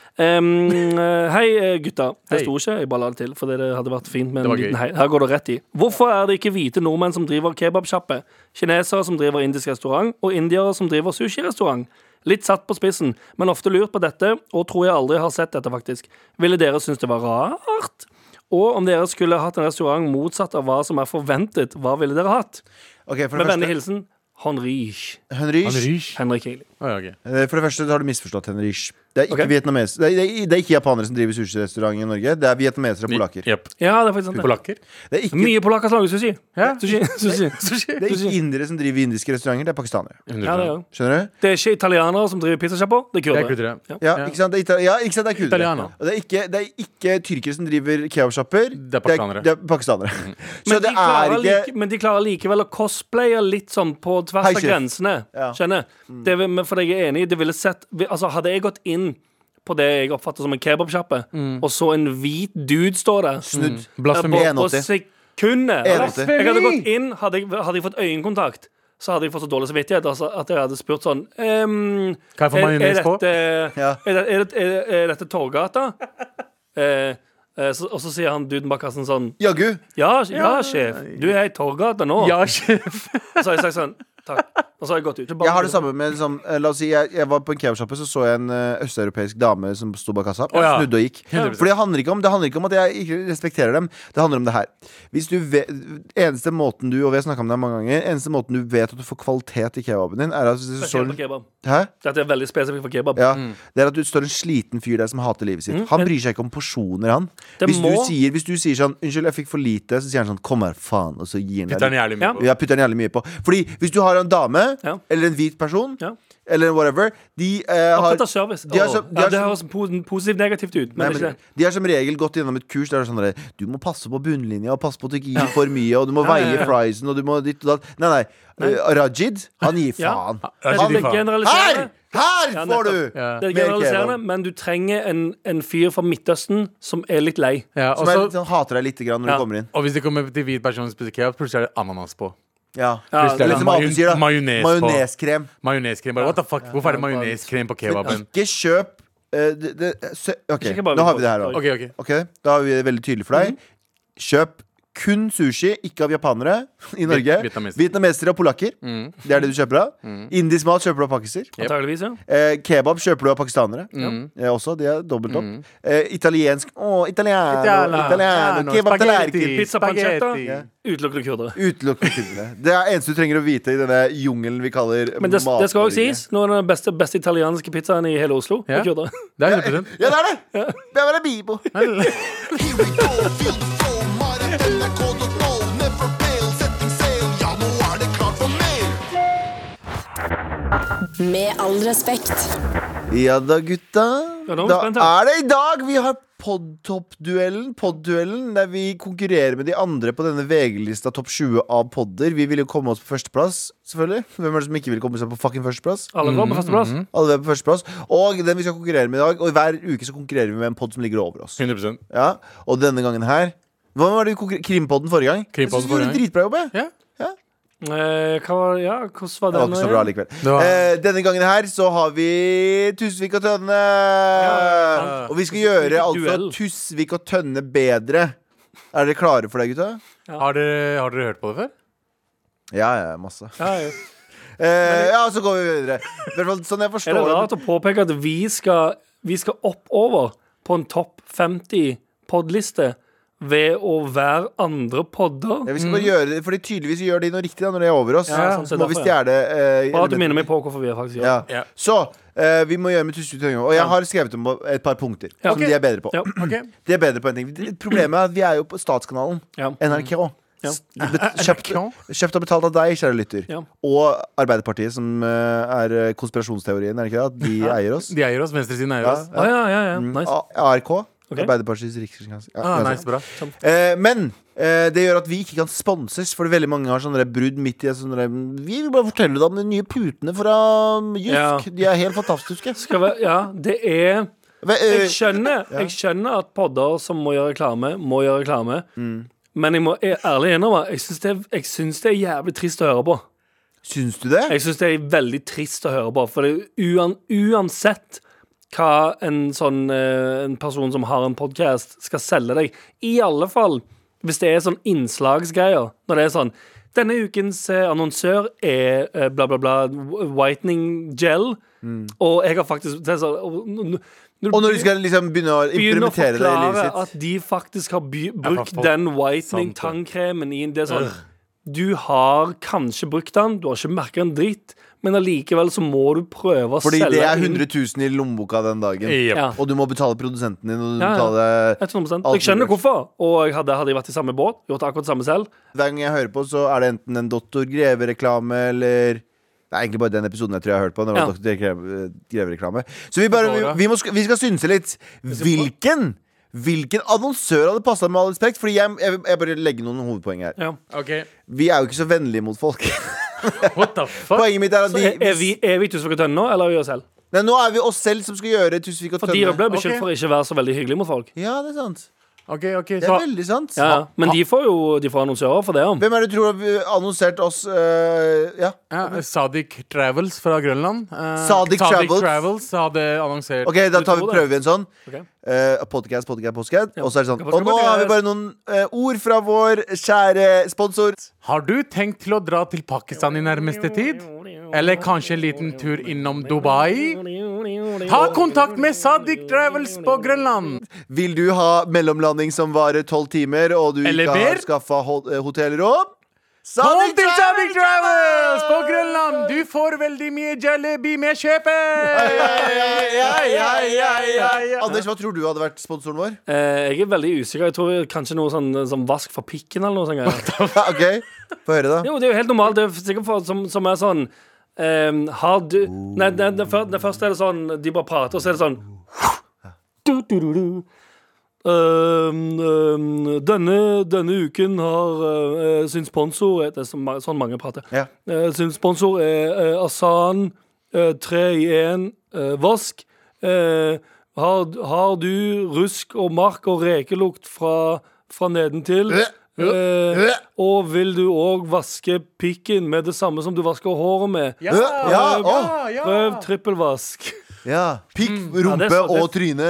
eh, hei, eh, gutta. Det sto ikke, jeg bare la det til, fordi det hadde vært fint med en liten hei. Her går det rett i. Hvorfor er det ikke hvite nordmenn som driver kebabsjappe, kinesere som driver indisk restaurant, og indiere som driver sushirestaurant? Litt satt på spissen, men ofte lurt på dette, og tror jeg aldri har sett dette, faktisk. Ville dere synes det var rart? Og om dere skulle hatt en restaurant motsatt av hva som er forventet, hva ville dere hatt? Okay, Med vennlig hilsen Henrich. Henrich. Henrich. Henrik Heili. Å, ja, ok. Eh, For det første så har du misforstått Henrich. Det er ikke okay. vietnamesere det, er, det, er, det er ikke japanere som driver sushirestaurant i Norge. Det er vietnamesere og polakker. Yep. Ja, det er faktisk sant. det. Polakker? Det er ikke, Mye polakker som lager sushi. Ja. Sushi, sushi. Sushi. det er ikke indere som driver indiske restauranter, det er pakistanere. Ja, det, er. Skjønner du? det er ikke italienere som driver pizzasjapper, det er Det er kurdere. Ja. Ja, ikke sant? Det er, ja, ikke sant? Det er kurdere. Det er, ikke, det er ikke tyrkere som driver kebabsjapper. Det er pakistanere. Det er, pakistanere. Så Men de, er ikke like, men de klarer likevel å cosplaye litt sånn på tvers Hei, av grensene. Ja. Skjønner? Det, for jeg er enig, det ville sett Altså, hadde jeg gått inn på det jeg oppfatter som en kebabsjappe, og så en hvit dude står der snudd. eh, på, Blasfemi. på 1,80. sekundet altså, Jeg hadde gått inn, hadde jeg, hadde jeg fått øyekontakt så hadde jeg fått så dårlig samvittighet altså, at jeg hadde spurt sånn ehm, Kan jeg få majones på? er, er, er, er dette Torgata? Eh, eh, så, og så sier han duden bak kassen sånn Jaggu. ja, ja, sjef. Du er i Torgata nå. Ja, sjef. Så har jeg sagt sånn Takk. Og så har jeg gått ut. Jeg har det samme med liksom, eh, La oss si jeg, jeg var på en kebabsjappe, så så jeg en eh, østeuropeisk dame som sto bak kassa. Å, ja. Snudde og gikk. 100%. For det handler, ikke om, det handler ikke om at jeg ikke respekterer dem. Det handler om det her. Hvis du vet, eneste måten du Og vi har snakka om det mange ganger Eneste måten du vet at du får kvalitet i kebaben din, er at hvis det står kebab. Hæ? Dette er veldig spesifikt for kebab. Ja, Det er at du står en sliten fyr der som hater livet sitt. Han bryr seg ikke om porsjoner, han. Det Hvis, du må- sier, hvis du sier sånn 'Unnskyld, jeg fikk for lite', så sier han sånn 'Kom her, faen', og så gir han Putter deg jævlig mye Ja. på. Ja, putter den jævlig mye på. Fordi hvis du har en dame, Ja. eller en hvit person, Ja. eller whatever, de eh, har Opptatt av service. de har som de ja, har det så- høres po- positivt negativt ut, Nei, men det er men ikke det. de har som regel gått gjennom et kurs der det er sånn der, Du må passe på bunnlinja og passe på at du ikke gir for mye, og du må Ja, ja, veie ja. friesen, og du må ditt og datt. Nei, nei. Uh, Rajid, han gir faen. Ja, Han, Det faen. er generaliserende. her! Her Ja, får du! nettopp. Ja. Det er Mer generaliserende, men du trenger en, en fyr fra Midtøsten som er litt lei. Ja, Som er så- litt sånn, hater deg litt grann når Ja. du kommer inn. og hvis det kommer til hvit person som spiser kebab, plutselig er det ananas på. Ja. Ja, liksom. Majoneskrem. Majoneskrem. Bare, What the fuck? Hvorfor er det majoneskrem på Men kebaben? ikke kjøp uh, det, det, OK, nå har vi det her òg. Okay, okay. Ok, Da har vi det veldig tydelig for deg. Kjøp kun sushi, ikke av japanere i Norge. vietnamesere. Vietnameser og polakker. Mm. Det er det du kjøper av. Indisk mat kjøper du av pakiser. Yep. Ja. Eh, kebab kjøper du av pakistanere. Mm. Eh, også, de er dobbelt opp. Eh, italiensk Å, italiano, Italiano, italiano, kebab spaghetti. tallerken. Pizza pancetta. Spaghetti. Utelukkende kurdere. Utelukkende kurdere. Det er eneste du trenger å vite i denne jungelen vi kaller Men det, det skal også sies. Noen av den beste, beste italienske pizzaen i hele Oslo. Ja. er kurdere. Det er 100 Ja, det er det! Det er bare Bibo. Med all respekt. Ja da, gutta. Ja, vi Da er det i dag vi har podtopp-duellen. Podduellen der vi konkurrerer med de andre på denne VG-lista topp 20 av podder. Vi vil jo komme oss på førsteplass, selvfølgelig. Hvem er det som ikke vil komme seg på fucking førsteplass? Alle var på førsteplass. Alle var på førsteplass. Og den vi skal konkurrere med i dag, og hver uke så konkurrerer vi med en podd som ligger over oss. 100% Ja, Og denne gangen her Hva var det vi Krimpodden forrige gang? Krimpodden Jeg syns du gjorde forrige dritbra jobb. jeg. Ja. Eh, hva Ja, hvordan var Det det? var ikke så bra likevel. Ja. Eh, denne gangen her så har vi Tusvik og Tønne. Ja. Og vi skal gjøre altså. Tusvik og Tønne bedre. Er dere klare for det, gutta? Har dere, har dere hørt på det før? Ja, ja, masse. Ja, ja. Eh, ja, så går vi videre. I hvert fall sånn jeg Er forstår det det. rart å påpeke at vi skal, vi skal oppover på en topp 50 podliste ved å være andre podder? Ja, vi skal bare gjøre det Fordi tydeligvis gjør de noe riktig da når de er over oss. Ja, så sånn, så må vi stjele eh, Bra at du minner meg på hvorfor vi er faktisk gjør Ja. det. Ja. Så eh, vi må gjøre med tusen og Og jeg har skrevet om et par punkter Ja. som de er bedre på. Ja. Ok De er bedre på en ting Problemet er at vi er jo på statskanalen. Ja. NRK. Ja. Kjøpt, kjøpt og betalt av deg, kjære lytter. Ja. Og Arbeiderpartiet, som eh, er eh, konspirasjonsteorien, er det ikke det? De eier oss. De eier oss. Venstresiden eier Ja, oss. Ah, ja, ja, ja. Mm, Nice. ARK. Ok. Arbeiderpartiets rikskringkaster. Ja, Ah, nice, bra. Eh, men eh, det gjør at vi ikke kan sponses, for veldig mange har sånne brudd midt i sånne Vi vil bare fortelle deg om de nye putene fra Jysk. Ja. De er helt fantastiske. Vi, ja, det er Jeg eh, skjønner, jeg skjønner at podder som må gjøre reklame, må gjøre reklame. Mm. Men jeg må jeg, ærlig innrømme jeg syns det, jeg syns det er jævlig trist å høre på. Syns du det? Jeg syns det er veldig trist å høre på. For det uan, uansett hva en sånn eh, En person som har en podkast, skal selge deg, i alle fall hvis det er sånn innslagsgreier, når det er sånn denne ukens eh, annonsør er eh, bla, bla, bla whitening gel. Og jeg har faktisk det er sånn, og, Og når du skal liksom begynne å implementere det i forklare sitt. at de faktisk har by brukt den whitening Sant det. tannkremen i det er sånn Du har kanskje brukt den, du har ikke merka en dritt, men allikevel så må du prøve å Fordi selge det er 100 000 i lommeboka den dagen. Yep. Ja, Og du må betale produsenten din, og du Ja, ja. betaler 100%. Jeg skjønner hvorfor, og jeg hadde, hadde jeg vært i samme båt, gjort akkurat det samme selv. Hver gang jeg hører på, så er det enten en Doktor Greve-reklame eller Det er egentlig bare den episoden jeg tror jeg har hørt på. Det var Ja. Dr. Greve- Greve-reklame Så vi, bare, vi, vi, må, vi skal synse litt. Hvilken Hvilken annonsør hadde passa med all respekt? Fordi jeg, jeg, jeg bare legger noen hovedpoeng her. Ja. Okay. Vi er jo ikke så vennlige mot folk. What the fuck? Poenget mitt er at Så de, er, er vi, er vi Tusvik og Tønne nå, eller er vi oss selv? Nei, Nå er vi oss selv som skal gjøre Tusvik og For de ble beskyldt Ok. for å ikke være så veldig hyggelige mot folk. Ja, det er sant. Ok, okay, Det så er veldig sant. Ja, ja. Men de får jo de får annonsører for det. om Hvem er det du tror har annonsert oss Uh, Ja. ja, Sadik Travels fra Grønland. Sadiq Sadik Travels. Travels hadde annonsert Ok, da tar vi, prøver vi en sånn. Okay. Uh, podcast, podcast, podcast. Og så er det sånn Og nå har vi bare noen eh, ord fra vår kjære sponsor. Har du tenkt til å dra til Pakistan i nærmeste tid? Eller kanskje en liten tur innom Dubai? Ta kontakt med Sadik Travels på Grønland! Vil du ha mellomlanding som varer tolv timer, og du Eller ikke har skaffa eh, hotellrom? Kom til Sadik Travels! På Grønland! Du får veldig mye jalebi med kjøpet! Anders, hva tror du hadde vært sponsoren vår? Eh, jeg er veldig usikker. Jeg tror kanskje noe sånn som vask for pikken eller noe sånt. ok, få høre, da. Jo, det er jo helt normalt. Det er sikkert for, som, som er sånn ehm, Har du Nei, det, før- det første er det sånn De bare prater, og så er det sånn du, du, du. Ehm, ehm, denne, denne uken har uh, sin sponsor Det er sånn, mange prater. Ja. Uh, sin sponsor er uh, Asan, eh, tre i én, eh, vask. Eh, har, har du rusk og mark og rekelukt fra, fra nedentil? Øh, Eh, og vil du òg vaske pikken med det samme som du vasker håret med? Ja, Ja, ja, å. ja. Prøv trippelvask. Ja. Pikk, Mm. Ja, rumpe det- og tryne.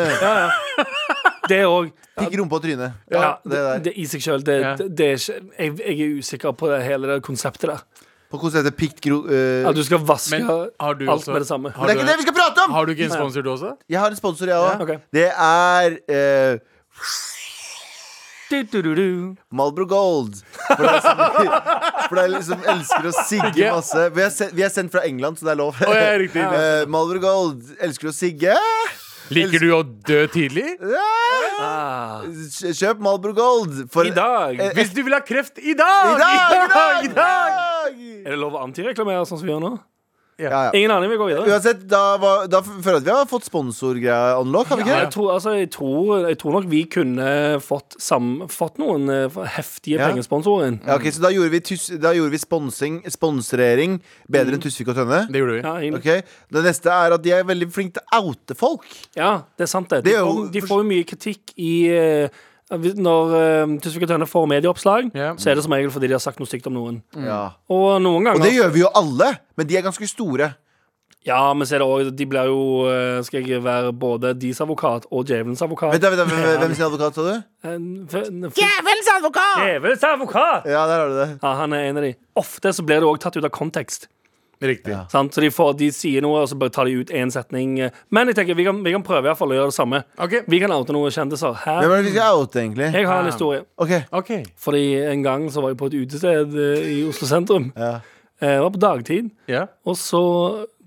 Det òg. Pikk, rumpe og tryne. Ja, det det, det i seg sjøl. Ja. jeg, jeg er usikker på det hele det konseptet der. På konseptet pikk, gro... Uh, du skal vaske Men har du alt også- med det samme. Men det er ikke det vi skal prate om! Har du ikke en sponsor du også? Jeg har en sponsor, jeg òg. Ja, ok. Det er eh, du. Malbro Gold. For deg som, for deg som elsker å sigge masse. Vi er, sendt, vi er sendt fra England, så det er lov. Å, ja, riktig. Eh, Marlboro Gold elsker å sigge. Liker du å dø tidlig? Ah. Kjøp Malbro Gold. For I dag Eh, Hvis du vil ha kreft i dag! I dag! I dag! I dag! Er det lov å antireklamere sånn som vi gjør nå? Ja, ja. Ingen aning. Vi går videre. Uansett, da, var, da føler jeg at vi har fått sponsorgreia unlock, har vi Ja, ikke? jeg, tror, altså, jeg, tror, jeg tror nok vi kunne fått, sam, fått noen eh, heftige Ja. pengesponsorer inn. Ja, ok, så da gjorde vi, tus, da gjorde vi sponsing, sponsorering bedre enn Tusvik og Tønne. Det gjorde vi. Ja, egentlig. Det neste er at de er veldig flinke til å oute folk. Ja, det er sant det. De, Det er jo- får, de får jo mye kritikk i eh, Når uh, Tusvik og Tønne får medieoppslag, Ja. så er det som regel fordi de har sagt noe stygt om noen. Ja. Og noen ganger Og det gjør vi jo alle, men de er ganske store. Ja, men så er det også, de blir jo eh, Skal jeg være både deres advokat og djevelens advokat? Vent, da, vent, da, hvem, hvem sin advokat, sa du? Djevelens advokat! Djevelens advokat! Ja, der har du det. Ja, han er en av de. Ofte så blir det òg tatt ut av kontekst. Riktig. Ja. Sant? Så de, får, de sier noe, og så bare tar de ut én setning. Men jeg tenker, vi kan, vi kan prøve i hvert fall å gjøre det samme. Okay. Vi kan oute noen kjendiser. Hvem er det vi skal oute, egentlig? Jeg har en historie. Okay. okay. Fordi en gang så var jeg på et utested eh, i Oslo sentrum. ja. Jeg Det var på dagtid. Ja. Og så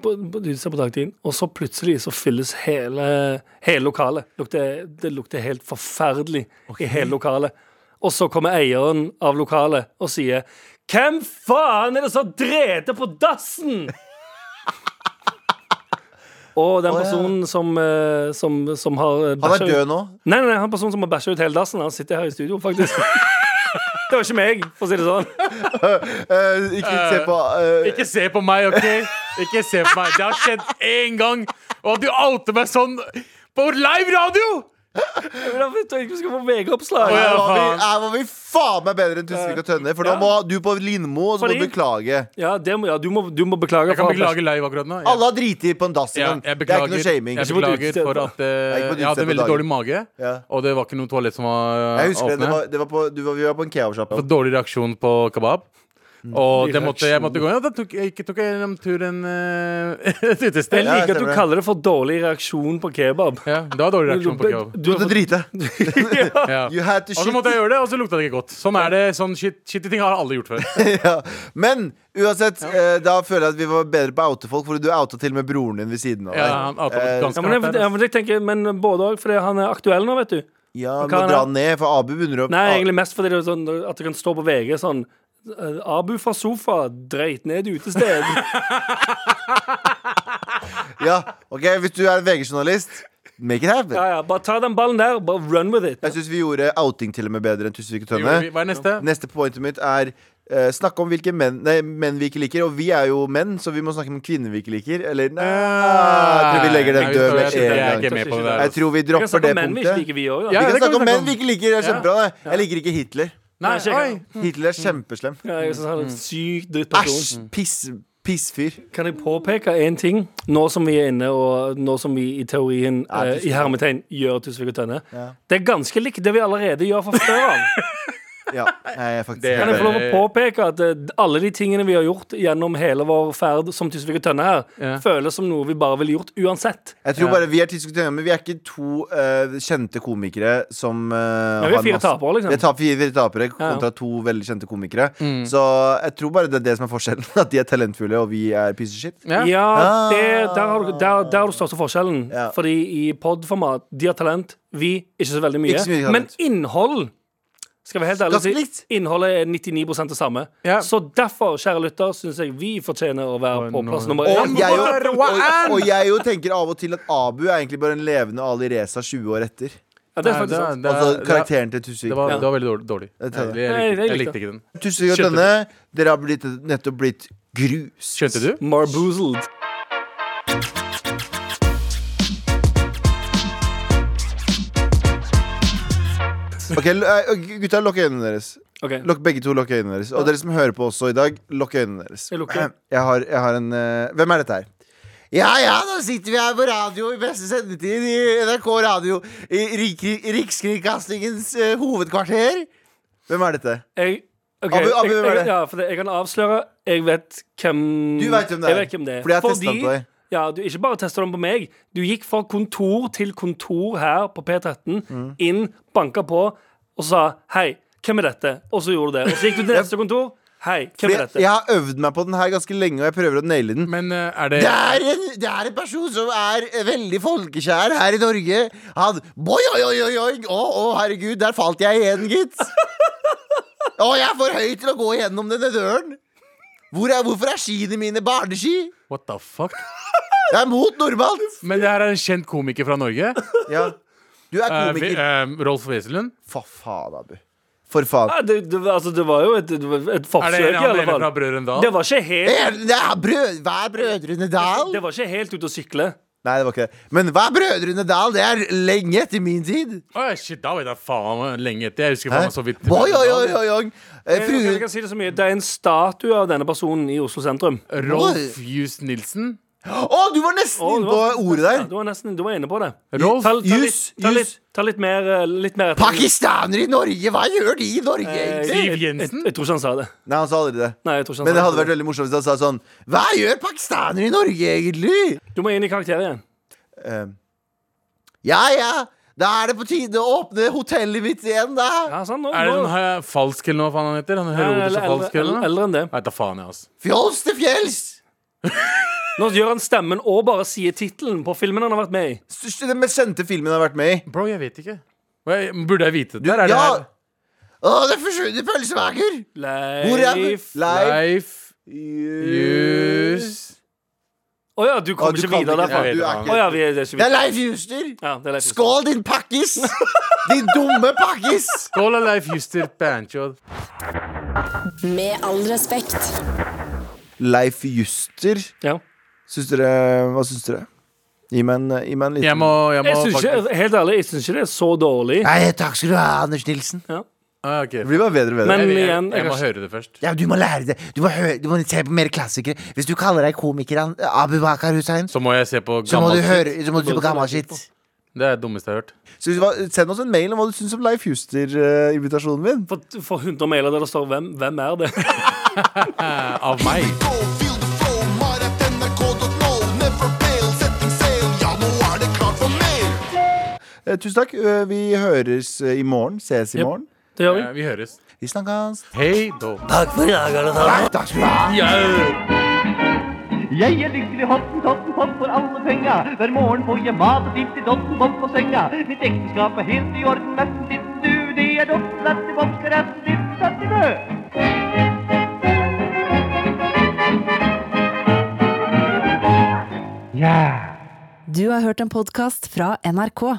på, på, på dagtid Og så plutselig så fylles hele, hele lokalet. Lukte, det lukter helt forferdelig i hele lokalet. Og så kommer eieren av lokalet og sier Hvem faen er det som dreter på dassen? Og den personen som, eh, som, som har eh, Han er død nå. Nei, nei, nei, han personen som har bæsja ut hele dassen, han sitter her i studio, faktisk. det var ikke meg, for å si det sånn. Eh, ikke se på eh, Ikke se på meg, OK? Ikke se på meg. Det har skjedd én gang. Og at du outer meg sånn på live radio! Da jeg ikke vi skal få VG-oppslag. Her var vi, faen. her var vi faen meg bedre enn Tusvik og Tønne. For nå Ja. må du på Lindmo, og så må du beklage. Ja, det må, ja du, må, du må beklage. Jeg kan beklage live akkurat nå. Ja. Alle har driti på en dass en gang. Det er ikke noe shaming. jeg beklager for at et jeg hadde en veldig dagen. dårlig mage. Ja. Og det var ikke noe toalett som var eh, Jeg husker det, det var, det var på, du var, vi var på en kebabsjappe. Dårlig reaksjon på kebab. Og det måtte, jeg måtte gå Ja, da tok, jeg ikke tok jeg en tur en uh, et Jeg utested. Ja, liker at du kaller det for dårlig reaksjon på kebab. Ja, det var dårlig reaksjon på kebab. Du måtte drite. Ja. Had to Og så måtte jeg gjøre det, og så lukta det ikke godt. Sånn er det, sånn shit, shitty ting har alle gjort før. ja. Men uansett, eh, da føler jeg at vi var bedre på å oute folk, Fordi du outa til og med broren din ved siden av Ja, han outa Eh, ganske Ja, men, hardt jeg, der, ja, men jeg tenker Men både òg fordi han er aktuell nå, vet du. Ja, Hva må er dra det? ned, for Abu begynner å Nei, egentlig mest fordi det er sånn at det kan stå på VG sånn Abu fra sofa dreit ned utested. Ja, ok, Hvis du er VG-journalist, make it happen. Ja, ja, bare ta den ballen der, bare run with it. Jeg syns vi gjorde outing til og med bedre enn Tusvik og Tønne. Jo, Hva er neste? Neste pointet mitt er uh, snakke om hvilke menn, nei, menn vi ikke liker. Og vi er jo menn, så vi må snakke om kvinner vi ikke liker. Eller nei, jeg tror vi legger den død med jeg- jeg en gang. med på det der. Jeg tror vi Vi kan dropper snakke det om menn vi ikke punktet. liker, vi òg. Ja, kan kan snakke om menn vi ikke liker. Det er kjempebra. det. Jeg liker ikke Hitler. Nei, oi. Hitler er kjempeslem. Ja, jeg synes han er en sykt drittperson. Æsj! Piss, pissfyr. Kan jeg påpeke én ting, nå som vi er inne, og nå som vi i teorien, eh, i hermetegn, gjør Tusvik og Tønne? Ja. Det er ganske likt det vi allerede gjør fra før av. Ja, jeg er faktisk Det Kan jeg få lov å påpeke at eh, alle de tingene vi har gjort gjennom hele vår ferd som Tysvik og Tønne her, Ja. føles som noe vi bare ville gjort uansett. Jeg tror Ja. bare Vi er diskutert, men vi er ikke to eh, kjente komikere som uh, vi er fire tapere, liksom. Vi er ta, fire, fire tapere Ja, ja. kontra to veldig kjente komikere. Mm. Så jeg tror bare det er det som er forskjellen. At de er talentfulle, og vi er piece of shit. Ja. Ja, Ah. det, der har du der, der har du største forskjellen. Ja. Fordi i pod-format, de har talent, vi ikke så veldig mye. Ikke så mye Men innhold skal vi helt ærlig si, innholdet er 99 det samme. Ja. Så derfor, kjære lytter, syns jeg vi fortjener å være på plass nummer Og jeg, jo, og, og jeg jo tenker av og til at Abu er egentlig bare en levende Ali Reza 20 år etter. Ja, det er Nei, faktisk det- sant. det- Altså karakteren til Tusvik. Det var, Ja. det var veldig dårlig. dårlig. Jeg. Jeg, likte, jeg likte ikke den. Tusvik og Tønne, dere har blitt, nettopp blitt grus. Skjønte du? Marboozled. Ok, l- eh, Gutta, lukk øynene deres. OK. Lukk begge to lukk øynene deres. Og dere som hører på også i dag, lukk øynene deres. Jeg lukker. Jeg har, jeg har en eh, Hvem er dette her? Ja ja, nå sitter vi her på radio i beste sendetid i NRK Radio. I Rik Rikskringkastingens eh, hovedkvarter. Hvem er dette? Jeg ok, Abu, Abu, jeg, hvem er jeg, det? ja, for det, jeg kan avsløre Jeg vet hvem Du vet hvem det er. Jeg vet hvem det er. Fordi jeg har testet den på deg. Ja, du ikke bare testa den på meg. Du gikk fra kontor til kontor her på P13, Mm. inn, banka på og sa 'hei, hvem er dette?' Og så gjorde du det. Og så gikk du til neste kontor. 'Hei, hvem er dette?' jeg har øvd meg på den her ganske lenge, og jeg prøver å naile den. Men eh, er det Det er, en, det er en person som er veldig folkekjær her i Norge. Han Boi, oi, oi, oi, oi. Å, å, herregud, der falt jeg igjen, gitt. Å, jeg er for høy til å gå gjennom denne døren. Hvor er, hvorfor er skiene mine barneski? What the fuck? Jeg er mot normalt. Men det her er en kjent komiker fra Norge. Ja. Du er Eh, komiker. eh, Rolf Wesenlund. For faen, Abu. For faen. Ja, det, det, altså, det var jo et, det var et Er forsøk, det i alle fall. Brødrene Det var ikke helt Er, det er brød, hva er Brødrene Dal? Det var ikke helt ute å sykle. Nei, det var ikke det. Men hva er Brødrene Dal? Det er lenge etter min tid. Oh, shit, da vet jeg faen lenge etter. Jeg husker faen så vidt Oi, oi, oi, oi, oi. Eh, Jeg, jeg, kan si det så mye Det er en statue av denne personen i Oslo sentrum. Rolf Jus Nilsen. Å, du var nesten inne på ordet Ja, der. du var nesten du var inne på det. Rolf Ta, ta, litt, ta, litt, ta litt mer, eh, litt mer Pakistanere i Norge, hva gjør de i Norge, Eh, egentlig? Jensen? jeg, jeg, jeg tror ikke han sa det. Nei, han sa aldri det. Nei, jeg tror ikke han Men det hadde vært veldig morsomt hvis han sa sånn Hva gjør pakistanere i Norge, egentlig? Du må inn i karakter igjen. Uh, ja, ja, da er det på tide å åpne hotellet mitt igjen, da. Ja, sånn, nå, Er det sånn her falsk eller noe faen han heter? Han er eller- og falsk eller noe? eldre enn det. Nei, da faen, jeg, altså. Fjols til fjells. Nå gjør han stemmen og bare sier tittelen på filmen han har vært med i. Største- Den mest kjente filmen han har vært med i. Bro, jeg vet ikke. Hva- Burde jeg vite det? Der er det her. Å, det forsvunne pølsemaker. Hvor er Leif Leif Leif Jus Å ja, du Å, kommer du ikke kan videre ikke- derfra. du er Jeg ikke- ja, vi er, det er ikke Det er. Leif Juster. Ja, det er Leif Juster. Skål, din pakkis! Din dumme pakkis! Skål Leif Juster Banchod. Med all respekt. Leif Juster. Ja. Syns dere Hva syns dere? Gi meg en, gi meg en liten Jeg må, jeg må Jeg faktisk ikke, helt ærlig, jeg syns ikke det er så dårlig. Nei, takk skal du ha, Anders Nilsen. ah, okay. Det blir bare bedre og bedre. Men jeg, jeg, igjen, jeg jeg må høre det først. Ja, du må lære det. Du må, høre, du må se på mer klassikere. Hvis du kaller deg komiker Abu Bakar Hussein, Så må jeg se på så må du shit. høre Så må du se på gammel shit. Det er det dummeste jeg har hørt. Så Send oss en mail om hva du syns om Leif Juster-invitasjonen min. For, for 100 mailer der det står 'Hvem, hvem er det?' Eh, av meg. Tusen takk. Eh, vi høres eh, i morgen. Ses i Yep. morgen. Det gjør vi. Eh, vi høres. Vi snakkes. Hei då. Takk for i dag, alle sammen. Takk skal du ha. Jeg er lykkelig hottentotten pott for alle penga. Hver morgen får jeg mat og tips i dotten bopp på senga. Mitt ekteskap er helt i orden, nesten ditt du. Det er dotten datt i bokser, nesten ditt datt i død. Ja. Du har hørt en podkast fra NRK.